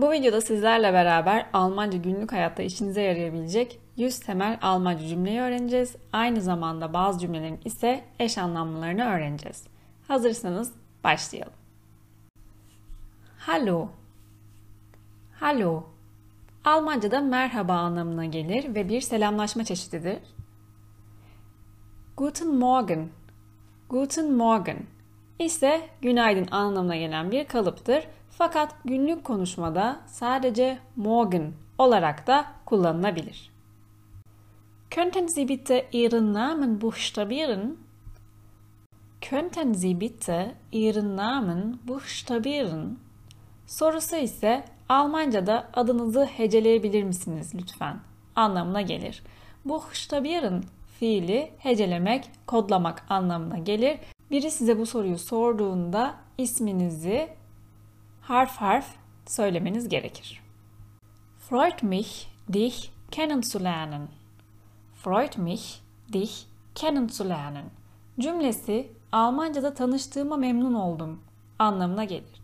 Bu videoda sizlerle beraber Almanca günlük hayatta işinize yarayabilecek 100 temel Almanca cümleyi öğreneceğiz. Aynı zamanda bazı cümlelerin ise eş anlamlılarını öğreneceğiz. Hazırsanız başlayalım. Hallo. Hallo. Almanca'da merhaba anlamına gelir ve bir selamlaşma çeşididir. Guten Morgen. Guten Morgen ise günaydın anlamına gelen bir kalıptır. Fakat günlük konuşmada sadece morgen olarak da kullanılabilir. Könnten Sie bitte Ihren Namen buchstabieren? Könnten Sie bitte Ihren Namen buchstabieren? Sorusu ise Almanca'da adınızı heceleyebilir misiniz lütfen anlamına gelir. Buchstabieren fiili hecelemek, kodlamak anlamına gelir. Biri size bu soruyu sorduğunda isminizi harf harf söylemeniz gerekir. Freut mich, dich kennenzulernen. Freut mich, dich kennenzulernen. Cümlesi Almanca'da tanıştığıma memnun oldum anlamına gelir.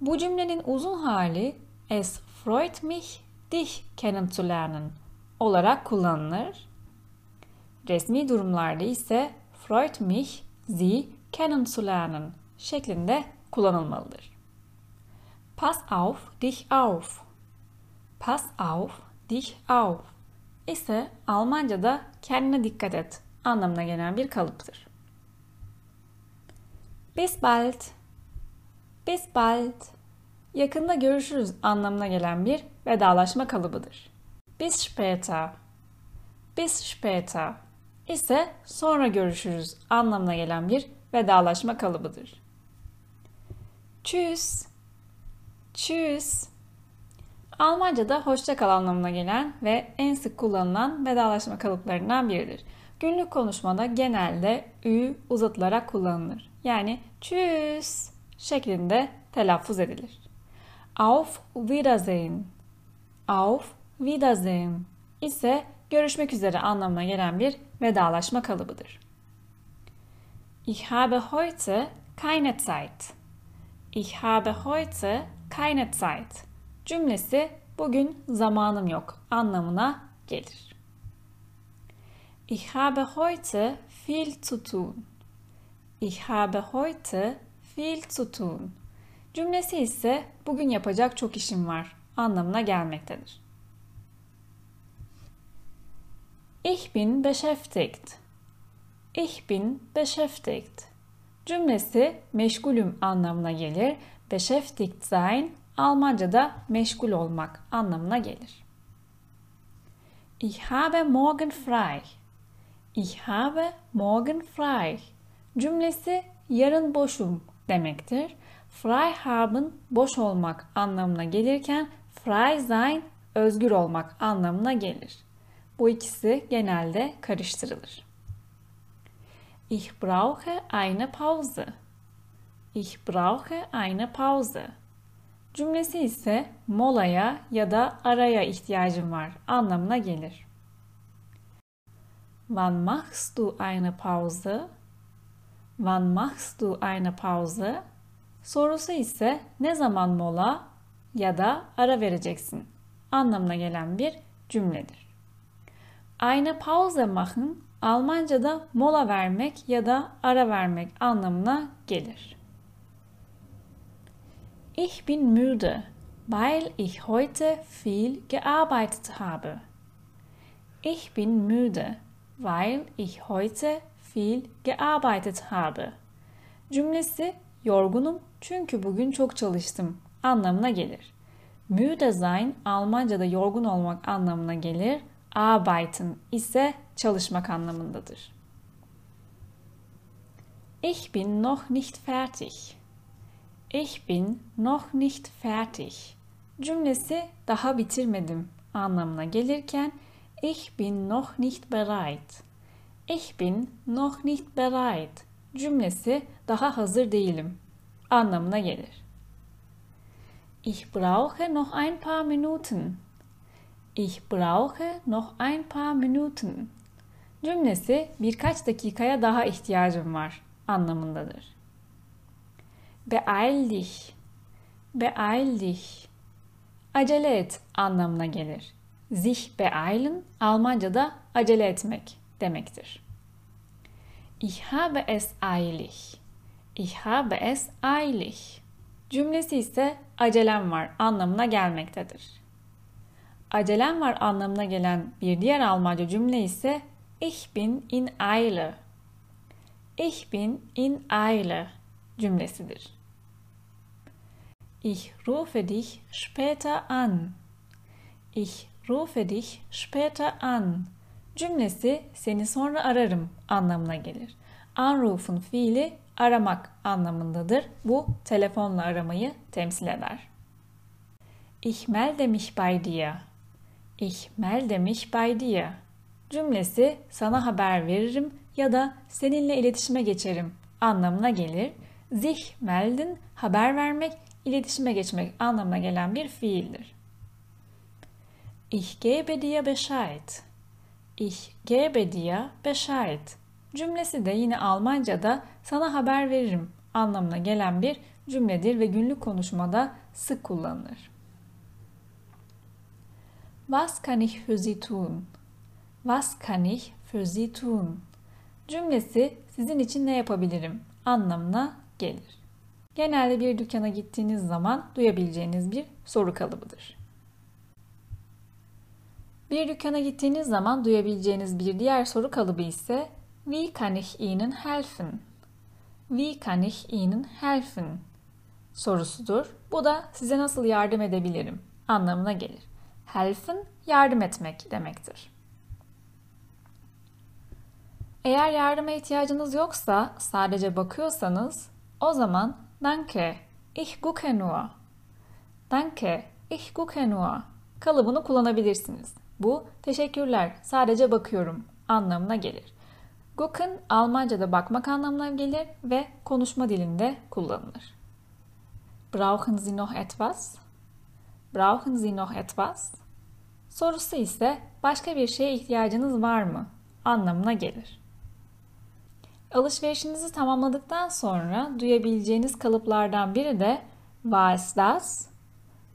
Bu cümlenin uzun hali es freut mich, dich kennenzulernen olarak kullanılır. Resmi durumlarda ise freut mich, sie kennenzulernen şeklinde kullanılmalıdır. Pass auf dich auf. Pass auf dich auf ise Almanca'da kendine dikkat et anlamına gelen bir kalıptır. Bis bald. Bis bald. Yakında görüşürüz anlamına gelen bir vedalaşma kalıbıdır. Bis später. Bis später ise sonra görüşürüz anlamına gelen bir vedalaşma kalıbıdır. Tschüss. Tschüss. Almanca'da hoşça kal anlamına gelen ve en sık kullanılan vedalaşma kalıplarından biridir. Günlük konuşmada genelde ü uzatılarak kullanılır. Yani tschüss şeklinde telaffuz edilir. Auf Wiedersehen. Auf Wiedersehen ise görüşmek üzere anlamına gelen bir vedalaşma kalıbıdır. Ich habe heute keine Zeit. Ich habe heute keine Zeit cümlesi bugün zamanım yok anlamına gelir. Ich habe heute viel zu tun. Ich habe heute viel zu tun. Cümlesi ise bugün yapacak çok işim var anlamına gelmektedir. Ich bin beschäftigt. Ich bin beschäftigt. Cümlesi meşgulüm anlamına gelir. Beschäftigt sein Almanca'da meşgul olmak anlamına gelir. Ich habe morgen frei. Ich habe morgen frei. Cümlesi yarın boşum demektir. Frei haben boş olmak anlamına gelirken frei sein özgür olmak anlamına gelir. Bu ikisi genelde karıştırılır. Ich brauche eine Pause. Ich brauche eine Pause. Cümlesi ise molaya ya da araya ihtiyacım var anlamına gelir. Wann machst du eine Pause? Wann machst du eine Pause? Sorusu ise ne zaman mola ya da ara vereceksin anlamına gelen bir cümledir. Eine Pause machen Almanca'da mola vermek ya da ara vermek anlamına gelir. Ich bin müde, weil ich heute viel gearbeitet habe. Ich bin müde, weil ich heute viel gearbeitet habe. Cümlesi yorgunum çünkü bugün çok çalıştım anlamına gelir. Müde sein Almanca'da yorgun olmak anlamına gelir. Arbeiten ise çalışmak anlamındadır. Ich bin noch nicht fertig. Ich bin noch nicht fertig. Cümlesi daha bitirmedim anlamına gelirken ich bin noch nicht bereit. Ich bin noch nicht bereit cümlesi daha hazır değilim anlamına gelir. Ich brauche noch ein paar Minuten. Ich brauche noch ein paar Minuten. Cümlesi birkaç dakikaya daha ihtiyacım var anlamındadır. Beeil dich. Beeil dich. acele et anlamına gelir. Sich beeilen Almanca'da acele etmek demektir. Ich habe es eilig. Ich habe es eilig. Cümlesi ise acelem var anlamına gelmektedir. Acelem var anlamına gelen bir diğer Almanca cümle ise Ich bin in Eile. Ich bin in Eile cümlesidir. Ich rufe dich später an. Ich rufe dich später an cümlesi seni sonra ararım anlamına gelir. Anruf'un fiili aramak anlamındadır. Bu telefonla aramayı temsil eder. Ich melde mich bei dir. Ich melde mich bei dir cümlesi sana haber veririm ya da seninle iletişime geçerim anlamına gelir. Sich melden haber vermek, iletişime geçmek anlamına gelen bir fiildir. Ich gebe dir Bescheid. Ich gebe dir Bescheid cümlesi de yine Almanca'da sana haber veririm anlamına gelen bir cümledir ve günlük konuşmada sık kullanılır. Was kann ich für Sie tun? Was kann ich für Sie tun? Cümlesi sizin için ne yapabilirim anlamına gelir. Genelde bir dükkana gittiğiniz zaman duyabileceğiniz bir soru kalıbıdır. Bir dükkana gittiğiniz zaman duyabileceğiniz bir diğer soru kalıbı ise Wie kann ich Ihnen helfen? Wie kann ich Ihnen helfen? sorusudur. Bu da size nasıl yardım edebilirim anlamına gelir. Helfen yardım etmek demektir. Eğer yardıma ihtiyacınız yoksa sadece bakıyorsanız o zaman danke, ich gucke nur. Danke, ich gucke nur kalıbını kullanabilirsiniz. Bu teşekkürler, sadece bakıyorum anlamına gelir. Gucken Almanca'da bakmak anlamına gelir ve konuşma dilinde kullanılır. Brauchen Sie noch etwas? Brauchen Sie noch etwas? Sorusu ise başka bir şeye ihtiyacınız var mı anlamına gelir. Alışverişinizi tamamladıktan sonra duyabileceğiniz kalıplardan biri de was das,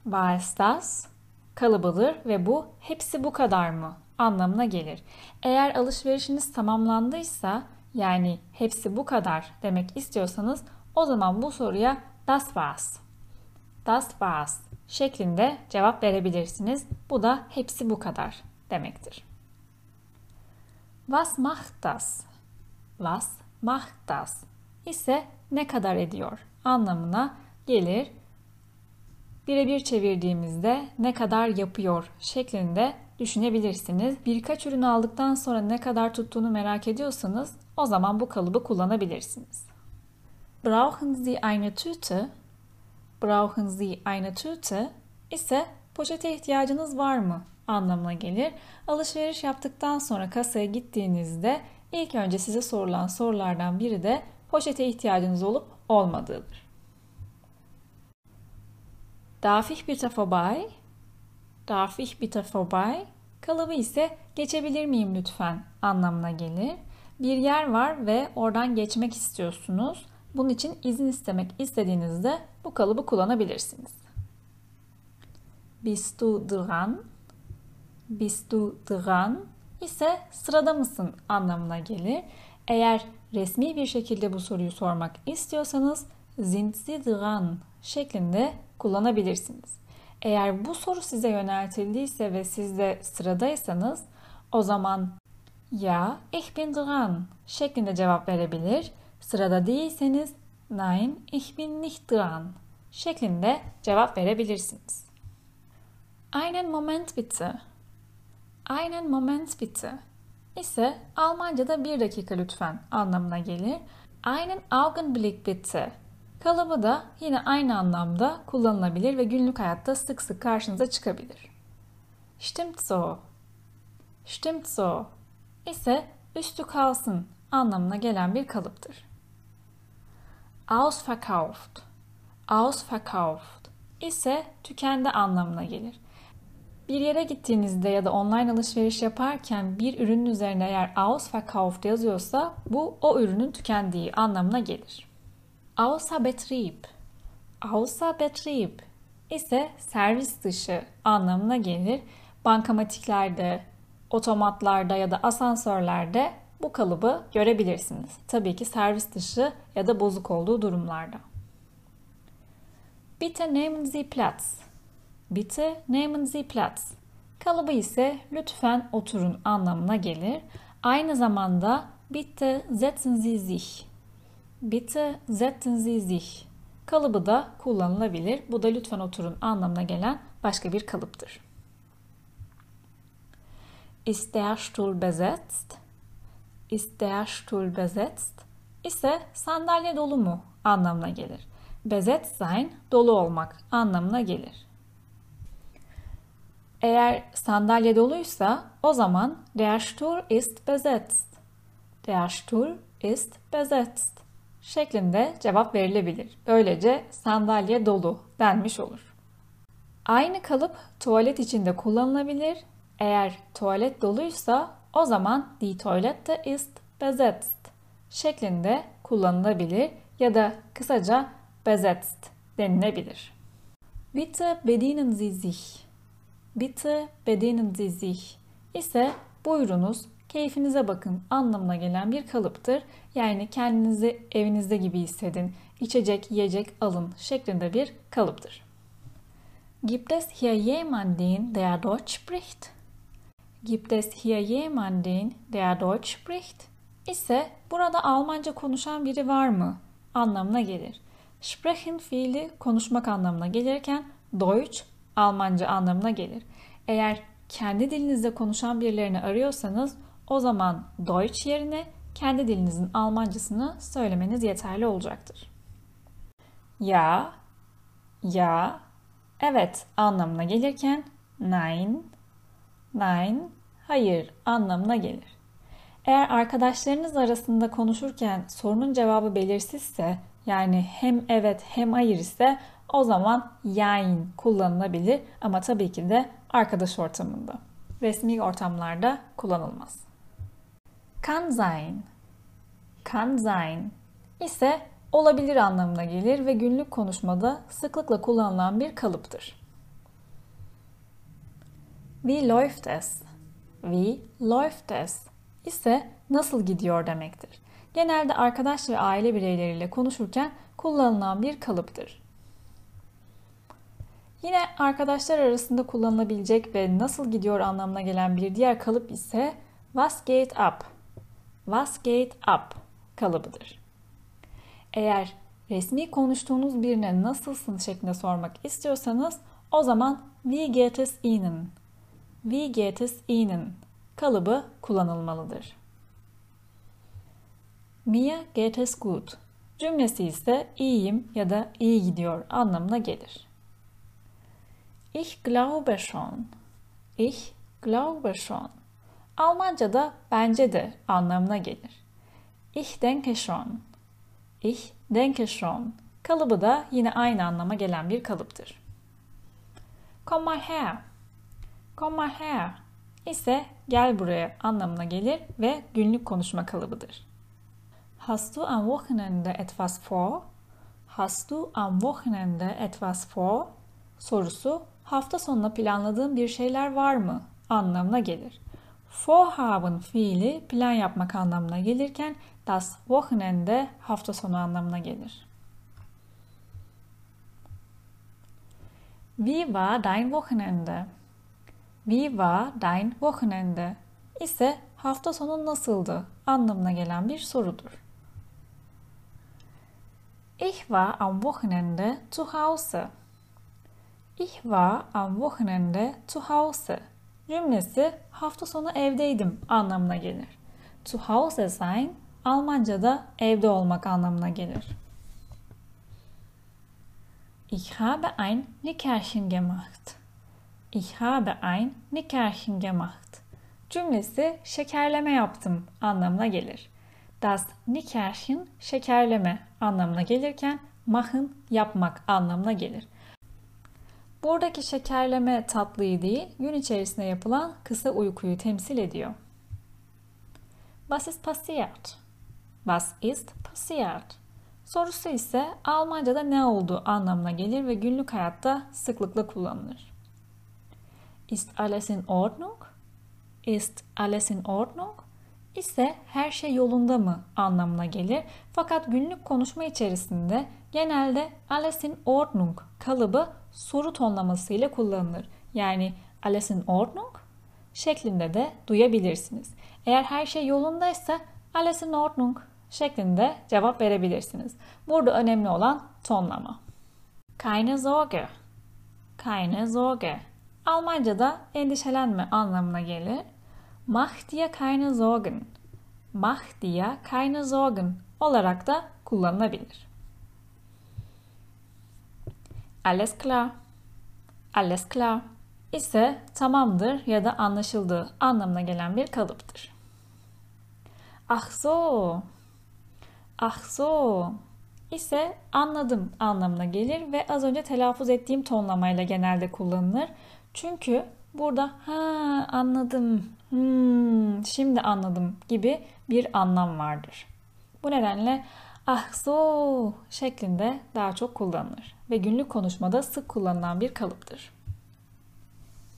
was das kalıbıdır ve bu hepsi bu kadar mı anlamına gelir. Eğer alışverişiniz tamamlandıysa yani hepsi bu kadar demek istiyorsanız o zaman bu soruya das war's, das war's şeklinde cevap verebilirsiniz. Bu da hepsi bu kadar demektir. Was macht das? Was macht ise ne kadar ediyor anlamına gelir. Birebir çevirdiğimizde ne kadar yapıyor şeklinde düşünebilirsiniz. Birkaç ürün aldıktan sonra ne kadar tuttuğunu merak ediyorsanız o zaman bu kalıbı kullanabilirsiniz. Brauchen Sie eine Tüte? Brauchen Sie eine Tüte? ise poşete ihtiyacınız var mı anlamına gelir. Alışveriş yaptıktan sonra kasaya gittiğinizde ilk önce size sorulan sorulardan biri de poşete ihtiyacınız olup olmadığıdır. Darf ich bitte vorbei? Darf ich bitte vorbei? Kalıbı ise geçebilir miyim lütfen anlamına gelir. Bir yer var ve oradan geçmek istiyorsunuz. Bunun için izin istemek istediğinizde bu kalıbı kullanabilirsiniz. Bist du dran? Bist du dran? İse sırada mısın anlamına gelir. Eğer resmi bir şekilde bu soruyu sormak istiyorsanız sind Sie dran şeklinde kullanabilirsiniz. Eğer bu soru size yöneltildiyse ve siz de sıradaysanız o zaman ya ich bin dran şeklinde cevap verebilir. Sırada değilseniz nein ich bin nicht dran şeklinde cevap verebilirsiniz. Einen Moment bitte. Einen Moment bitte ise Almanca'da bir dakika lütfen anlamına gelir. Einen Augenblick bitte kalıbı da yine aynı anlamda kullanılabilir ve günlük hayatta sık sık karşınıza çıkabilir. Stimmt so. Stimmt so ise üstü kalsın anlamına gelen bir kalıptır. Ausverkauft. Ausverkauft ise tükendi anlamına gelir. Bir yere gittiğinizde ya da online alışveriş yaparken bir ürünün üzerine eğer ausverkauft yazıyorsa bu o ürünün tükendiği anlamına gelir. Außer Betrieb. Außer Betrieb ise servis dışı anlamına gelir. Bankamatiklerde, otomatlarda ya da asansörlerde bu kalıbı görebilirsiniz. Tabii ki servis dışı ya da bozuk olduğu durumlarda. Bitte nehmen Sie Platz. Bitte nehmen Sie Platz. Kalıbı ise lütfen oturun anlamına gelir. Aynı zamanda bitte setzen Sie sich. Bitte setzen Sie sich. Kalıbı da kullanılabilir. Bu da lütfen oturun anlamına gelen başka bir kalıptır. Ist der Stuhl besetzt? Ist der Stuhl besetzt? ise sandalye dolu mu anlamına gelir. Besetzt sein dolu olmak anlamına gelir. Eğer sandalye doluysa o zaman der Stuhl ist besetzt. Der Stuhl ist besetzt şeklinde cevap verilebilir. Böylece sandalye dolu denmiş olur. Aynı kalıp tuvalet içinde kullanılabilir. Eğer tuvalet doluysa o zaman die Toilette ist besetzt şeklinde kullanılabilir ya da kısaca besetzt denilebilir. Bitte bedienen Sie sich. Bitte bedienen Sie sich ise buyurunuz, keyfinize bakın anlamına gelen bir kalıptır. Yani kendinizi evinizde gibi hissedin, içecek, yiyecek alın şeklinde bir kalıptır. Gibt es hier jemanden, der Deutsch spricht? Gibt es hier jemanden, der Deutsch spricht? ise burada Almanca konuşan biri var mı anlamına gelir. Sprechen fiili konuşmak anlamına gelirken Deutsch Almanca anlamına gelir. Eğer kendi dilinizde konuşan birilerini arıyorsanız o zaman Deutsch yerine kendi dilinizin Almancasını söylemeniz yeterli olacaktır. Ya, ya, evet anlamına gelirken nein, nein, hayır anlamına gelir. Eğer arkadaşlarınız arasında konuşurken sorunun cevabı belirsizse yani hem evet hem hayır ise o zaman yain kullanılabilir ama tabii ki de arkadaş ortamında. Resmi ortamlarda kullanılmaz. Kann sein. Kann sein ise olabilir anlamına gelir ve günlük konuşmada sıklıkla kullanılan bir kalıptır. Wie läuft es? Wie läuft es? İse nasıl gidiyor demektir. Genelde arkadaş ve aile bireyleriyle konuşurken kullanılan bir kalıptır. Yine arkadaşlar arasında kullanılabilecek ve nasıl gidiyor anlamına gelen bir diğer kalıp ise was geht up? Was geht up kalıbıdır. Eğer resmi konuştuğunuz birine nasılsın şeklinde sormak istiyorsanız o zaman wie geht es Ihnen? Wie geht es Ihnen kalıbı kullanılmalıdır. Mir geht es gut cümlesi ise iyiyim ya da iyi gidiyor anlamına gelir. Ich glaube schon. Ich glaube schon. Almanca'da bence de anlamına gelir. Ich denke schon. Ich denke schon. Kalıbı da yine aynı anlama gelen bir kalıptır. Komm mal her. Komm mal her ise gel buraya anlamına gelir ve günlük konuşma kalıbıdır. Hast du am Wochenende etwas vor? Hast du am Wochenende etwas vor? sorusu hafta sonuna planladığın bir şeyler var mı anlamına gelir. Vorhaben fiili plan yapmak anlamına gelirken das Wochenende hafta sonu anlamına gelir. Wie war dein Wochenende? Wie war dein Wochenende? ise hafta sonu nasıldı anlamına gelen bir sorudur. Ich war am Wochenende zu Hause. Ich war am Wochenende zu Hause cümlesi hafta sonu evdeydim anlamına gelir. Zu Hause sein Almanca'da evde olmak anlamına gelir. Ich habe ein Nickerchen gemacht. Ich habe ein Nickerchen gemacht. Cümlesi şekerleme yaptım anlamına gelir. Das Nickerchen şekerleme anlamına gelirken machen yapmak anlamına gelir. Buradaki şekerleme tatlıyı değil, gün içerisinde yapılan kısa uykuyu temsil ediyor. Was ist passiert? Was ist passiert? Sorusu ise Almanca'da ne olduğu anlamına gelir ve günlük hayatta sıklıkla kullanılır. Ist alles in Ordnung? Ist alles in Ordnung? ise her şey yolunda mı anlamına gelir. Fakat günlük konuşma içerisinde genelde alles in Ordnung kalıbı soru tonlamasıyla kullanılır. Yani alles in Ordnung şeklinde de duyabilirsiniz. Eğer her şey yolundaysa alles in Ordnung şeklinde cevap verebilirsiniz. Burada önemli olan tonlama. Keine Sorge. Keine Sorge. Almanca'da endişelenme anlamına gelir. Mach dir keine Sorgen. Mach dir keine Sorgen olarak da kullanılabilir. Alles klar. Alles klar ise tamamdır ya da anlaşıldığı anlamına gelen bir kalıptır. Ach so. Ach so ise anladım anlamına gelir ve az önce telaffuz ettiğim tonlamayla genelde kullanılır. Çünkü burada ha anladım, hmm, şimdi anladım gibi bir anlam vardır. Bu nedenle ah so şeklinde daha çok kullanılır ve günlük konuşmada sık kullanılan bir kalıptır.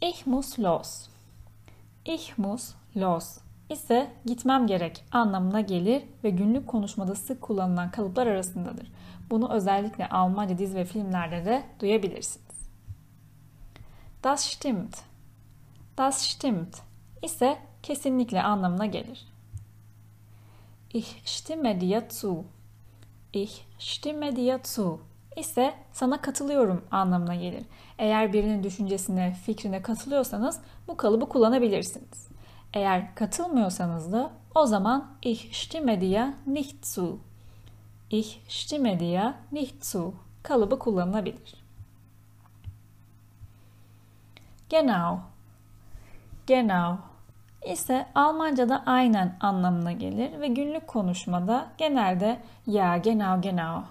Ich muss los. Ich muss los ise gitmem gerek anlamına gelir ve günlük konuşmada sık kullanılan kalıplar arasındadır. Bunu özellikle Almanca dizi ve filmlerde de duyabilirsiniz. Das stimmt. Das stimmt ise kesinlikle anlamına gelir. Ich stimme dir zu. Ich stimme dir zu ise sana katılıyorum anlamına gelir. Eğer birinin düşüncesine, fikrine katılıyorsanız bu kalıbı kullanabilirsiniz. Eğer katılmıyorsanız da o zaman ich stimme dir nicht zu. Ich stimme dir nicht zu kalıbı kullanılabilir. Genau. Genau ise Almanca'da aynen anlamına gelir ve günlük konuşmada genelde ya genau genau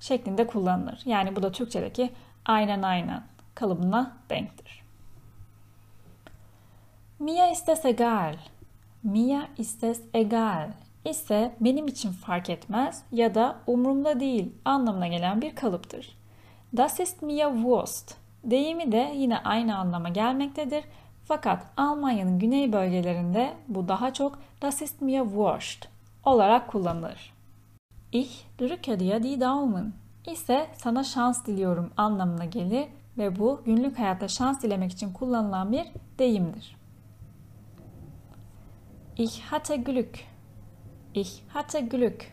şeklinde kullanılır. Yani bu da Türkçedeki aynen aynen kalıbına denktir. Mir ist es egal. Mir ist es egal ise benim için fark etmez ya da umurumda değil anlamına gelen bir kalıptır. Das ist mir Wurst deyimi de yine aynı anlama gelmektedir. Fakat Almanya'nın güney bölgelerinde bu daha çok Das ist mir Wurst olarak kullanılır. Ich drücke dir die Daumen ise sana şans diliyorum anlamına gelir ve bu günlük hayatta şans dilemek için kullanılan bir deyimdir. Ich hatte Glück. Ich hatte Glück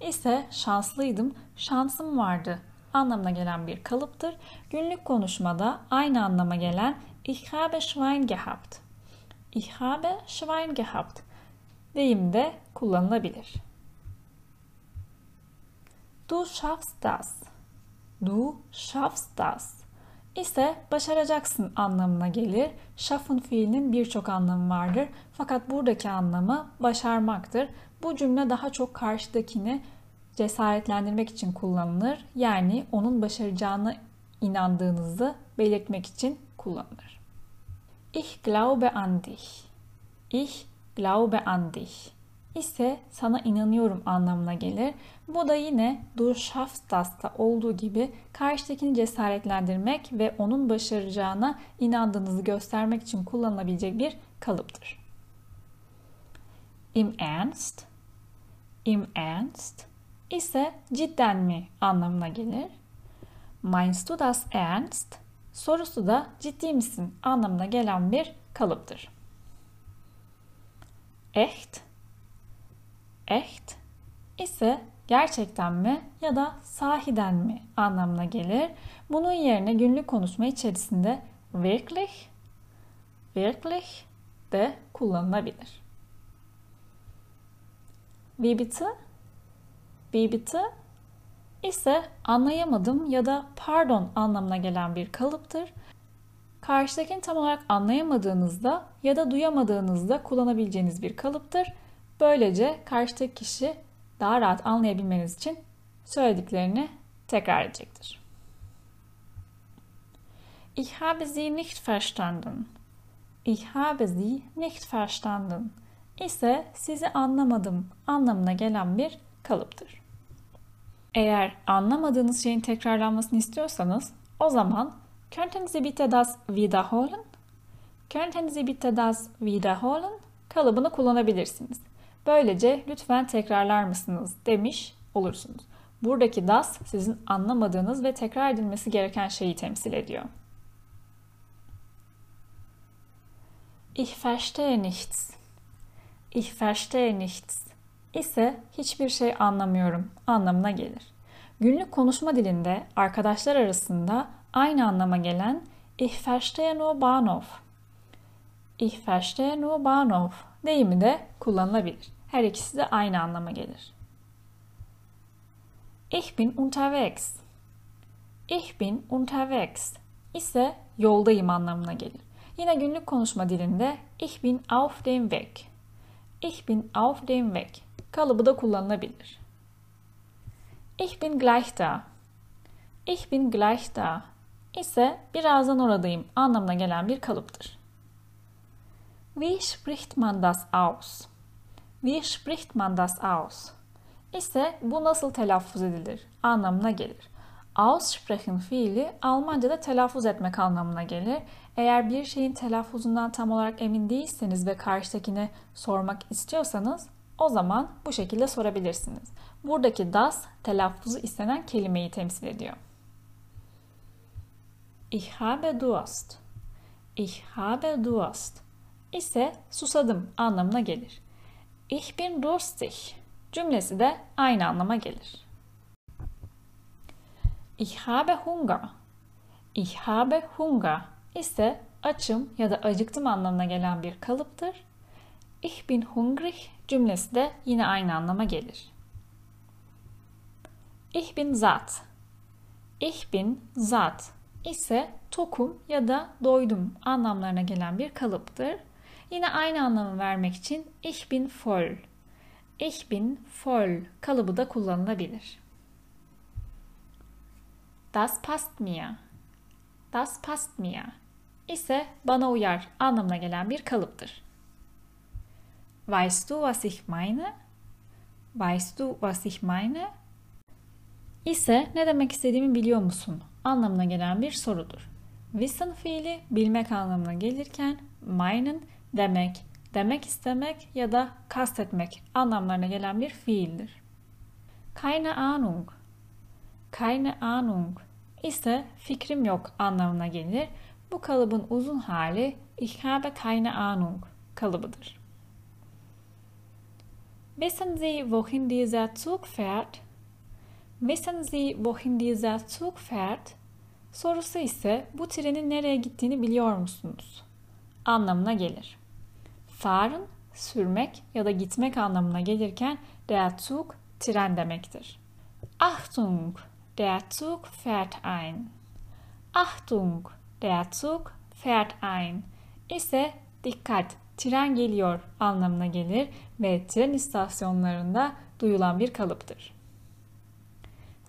ise şanslıydım, şansım vardı anlamına gelen bir kalıptır. Günlük konuşmada aynı anlama gelen Ich habe Schwein gehabt. Ich habe Schwein gehabt deyimde kullanılabilir. Du schaffst das. Du schaffst das ise başaracaksın anlamına gelir. Schaffen fiilinin birçok anlamı vardır. Fakat buradaki anlamı başarmaktır. Bu cümle daha çok karşıdakini cesaretlendirmek için kullanılır. Yani onun başaracağına inandığınızı belirtmek için kullanılır. Ich glaube an dich. Ich glaube an dich ise sana inanıyorum anlamına gelir. Bu da yine Du schaffst das'ta olduğu gibi karşıdakini cesaretlendirmek ve onun başaracağına inandığınızı göstermek için kullanılabilecek bir kalıptır. Im Ernst, im Ernst ise cidden mi anlamına gelir. Meinst du das ernst? Sorusu da ciddi misin anlamına gelen bir kalıptır. Echt echt ise gerçekten mi ya da sahiden mi anlamına gelir. Bunun yerine günlük konuşma içerisinde wirklich, wirklich de kullanılabilir. Wie bitte? Wie bitte? ise anlayamadım ya da pardon anlamına gelen bir kalıptır. Karşıdakini tam olarak anlayamadığınızda ya da duyamadığınızda kullanabileceğiniz bir kalıptır. Böylece karşıdaki kişi daha rahat anlayabilmeniz için söylediklerini tekrar edecektir. Ich habe Sie nicht verstanden. Ich habe Sie nicht verstanden ise sizi anlamadım anlamına gelen bir kalıptır. Eğer anlamadığınız şeyin tekrarlanmasını istiyorsanız o zaman könnten Sie bitte das wiederholen? Könnten Sie bitte das wiederholen? kalıbını kullanabilirsiniz. Böylece lütfen tekrarlar mısınız demiş olursunuz. Buradaki das sizin anlamadığınız ve tekrar edilmesi gereken şeyi temsil ediyor. Ich verstehe nichts. Ich verstehe nichts ise hiçbir şey anlamıyorum anlamına gelir. Günlük konuşma dilinde arkadaşlar arasında aynı anlama gelen Ich verstehe nur Bahnhof. Ich verstehe nur Bahnhof deyimi de kullanılabilir. Her ikisi de aynı anlama gelir. Ich bin unterwegs. Ich bin unterwegs ise yoldayım anlamına gelir. Yine günlük konuşma dilinde ich bin auf dem Weg. Ich bin auf dem Weg kalıbı da kullanılabilir. Ich bin gleich da. Ich bin gleich da ise birazdan oradayım anlamına gelen bir kalıptır. Wie spricht man das aus? Wie spricht man das aus? ise bu nasıl telaffuz edilir anlamına gelir. Aussprechen fiili Almanca'da telaffuz etmek anlamına gelir. Eğer bir şeyin telaffuzundan tam olarak emin değilseniz ve karşıdakine sormak istiyorsanız o zaman bu şekilde sorabilirsiniz. Buradaki das telaffuzu istenen kelimeyi temsil ediyor. Ich habe Durst. Ich habe Durst ise susadım anlamına gelir. Ich bin durstig cümlesi de aynı anlama gelir. Ich habe Hunger. Ich habe Hunger ise açım ya da acıktım anlamına gelen bir kalıptır. Ich bin hungrig cümlesi de yine aynı anlama gelir. Ich bin satt. Ich bin satt ise tokum ya da doydum anlamlarına gelen bir kalıptır. Yine aynı anlamı vermek için ich bin voll. Ich bin voll kalıbı da kullanılabilir. Das passt mir. Das passt mir ise bana uyar anlamına gelen bir kalıptır. Weißt du, was ich meine? Weißt du, was ich meine? ise ne demek istediğimi biliyor musun? anlamına gelen bir sorudur. Wissen fiili bilmek anlamına gelirken meinen demek, demek istemek ya da kastetmek anlamlarına gelen bir fiildir. Keine Ahnung, keine Ahnung ise fikrim yok anlamına gelir. Bu kalıbın uzun hali ich habe keine Ahnung kalıbıdır. Wissen Sie, wohin dieser Zug fährt? Wissen Sie, wohin dieser Zug fährt? Sorusu ise bu trenin nereye gittiğini biliyor musunuz? Anlamına gelir. Fahren, sürmek ya da gitmek anlamına gelirken der Zug tren demektir. Achtung, der Zug fährt ein. Achtung, der Zug fährt ein ise dikkat, tren geliyor anlamına gelir ve tren istasyonlarında duyulan bir kalıptır.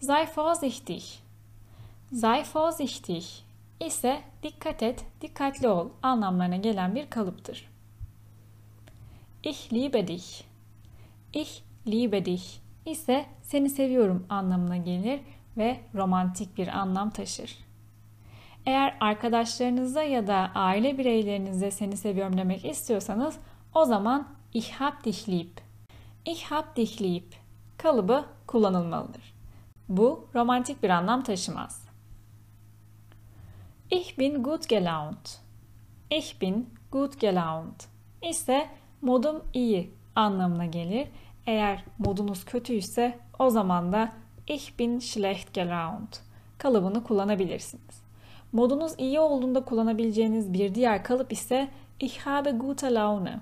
Sei vorsichtig. Sei vorsichtig ise dikkat et, dikkatli ol anlamlarına gelen bir kalıptır. Ich liebe dich. Ich liebe dich ise seni seviyorum anlamına gelir ve romantik bir anlam taşır. Eğer arkadaşlarınıza ya da aile bireylerinize seni seviyorum demek istiyorsanız o zaman ich hab dich lieb. Ich hab dich lieb kalıbı kullanılmalıdır. Bu romantik bir anlam taşımaz. Ich bin gut gelaunt. Ich bin gut gelaunt ise modum iyi anlamına gelir. Eğer modunuz kötüyse o zaman da ich bin schlecht gelaunt kalıbını kullanabilirsiniz. Modunuz iyi olduğunda kullanabileceğiniz bir diğer kalıp ise ich habe gute Laune.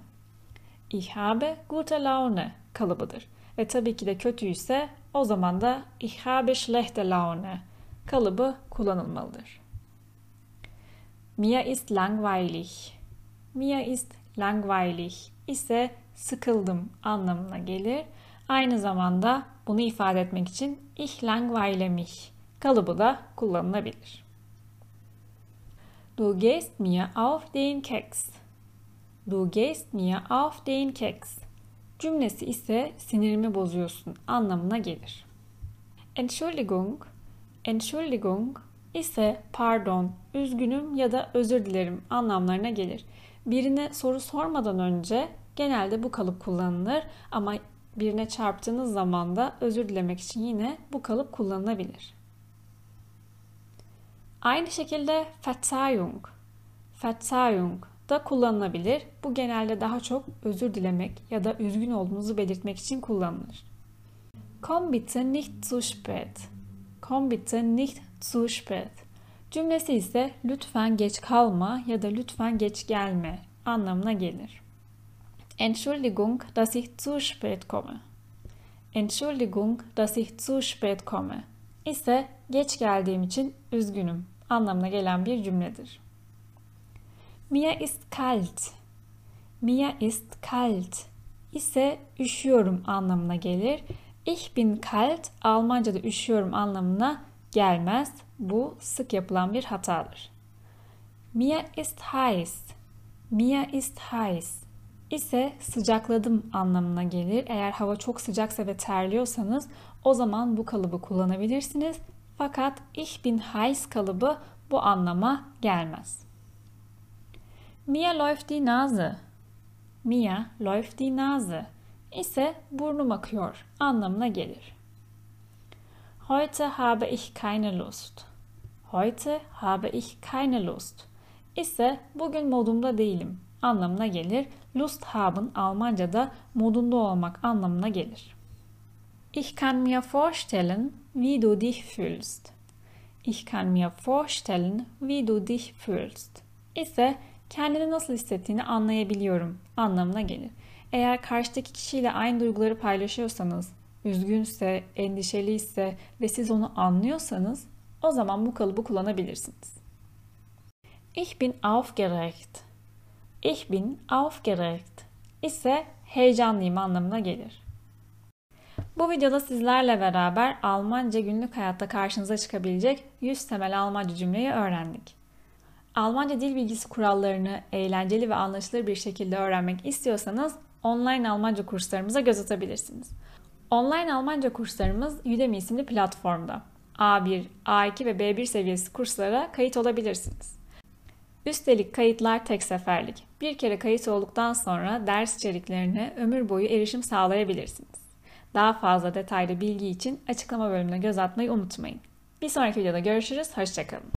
Ich habe gute Laune kalıbıdır. Ve tabii ki de kötüyse o zaman da ich habe schlechte Laune kalıbı kullanılmalıdır. Mir ist langweilig. Mir ist langweilig ise sıkıldım anlamına gelir. Aynı zamanda bunu ifade etmek için ich langweile mich kalıbı da kullanılabilir. Du gehst mir auf den Keks. Du gehst mir auf den Keks. Cümlesi ise sinirimi bozuyorsun anlamına gelir. Entschuldigung, Entschuldigung ise pardon, üzgünüm ya da özür dilerim anlamlarına gelir. Birine soru sormadan önce genelde bu kalıp kullanılır ama birine çarptığınız zaman da özür dilemek için yine bu kalıp kullanılabilir. Aynı şekilde Verzeihung, Verzeihung da kullanılabilir. Bu genelde daha çok özür dilemek ya da üzgün olduğunuzu belirtmek için kullanılır. Komm bitte nicht zu spät. Komm bitte nicht zu spät. Cümlesi ise lütfen geç kalma ya da lütfen geç gelme anlamına gelir. Entschuldigung, dass ich zu spät komme. Entschuldigung, dass ich zu spät komme ise geç geldiğim için üzgünüm anlamına gelen bir cümledir. Mir ist kalt. Mir ist kalt ise üşüyorum anlamına gelir. Ich bin kalt Almanca'da üşüyorum anlamına gelmez. Bu sık yapılan bir hatadır. Mir ist heiß. Mir ist heiß ise sıcakladım anlamına gelir. Eğer hava çok sıcaksa ve terliyorsanız o zaman bu kalıbı kullanabilirsiniz. Fakat ich bin heiß kalıbı bu anlama gelmez. Mir läuft die Nase. Mir läuft die Nase ise burnum akıyor anlamına gelir. Heute habe ich keine Lust. Heute habe ich keine Lust ise bugün modumda değilim anlamına gelir. Lust haben Almanca'da modunda olmak anlamına gelir. Ich kann mir vorstellen, wie du dich fühlst. Ich kann mir vorstellen, wie du dich fühlst ise kendini nasıl hissettiğini anlayabiliyorum anlamına gelir. Eğer karşıdaki kişiyle aynı duyguları paylaşıyorsanız, üzgünse, endişeliyse ve siz onu anlıyorsanız o zaman bu kalıbı kullanabilirsiniz. Ich bin aufgeregt. Ich bin aufgeregt ise heyecanlıyım anlamına gelir. Bu videoda sizlerle beraber Almanca günlük hayatta karşınıza çıkabilecek 100 temel Almanca cümleyi öğrendik. Almanca dil bilgisi kurallarını eğlenceli ve anlaşılır bir şekilde öğrenmek istiyorsanız online Almanca kurslarımıza göz atabilirsiniz. Online Almanca kurslarımız Udemy isimli platformda. A1, A2 ve B1 seviyesi kurslara kayıt olabilirsiniz. Üstelik kayıtlar tek seferlik. Bir kere kayıt olduktan sonra ders içeriklerine ömür boyu erişim sağlayabilirsiniz. Daha fazla detaylı bilgi için açıklama bölümüne göz atmayı unutmayın. Bir sonraki videoda görüşürüz, hoşçakalın.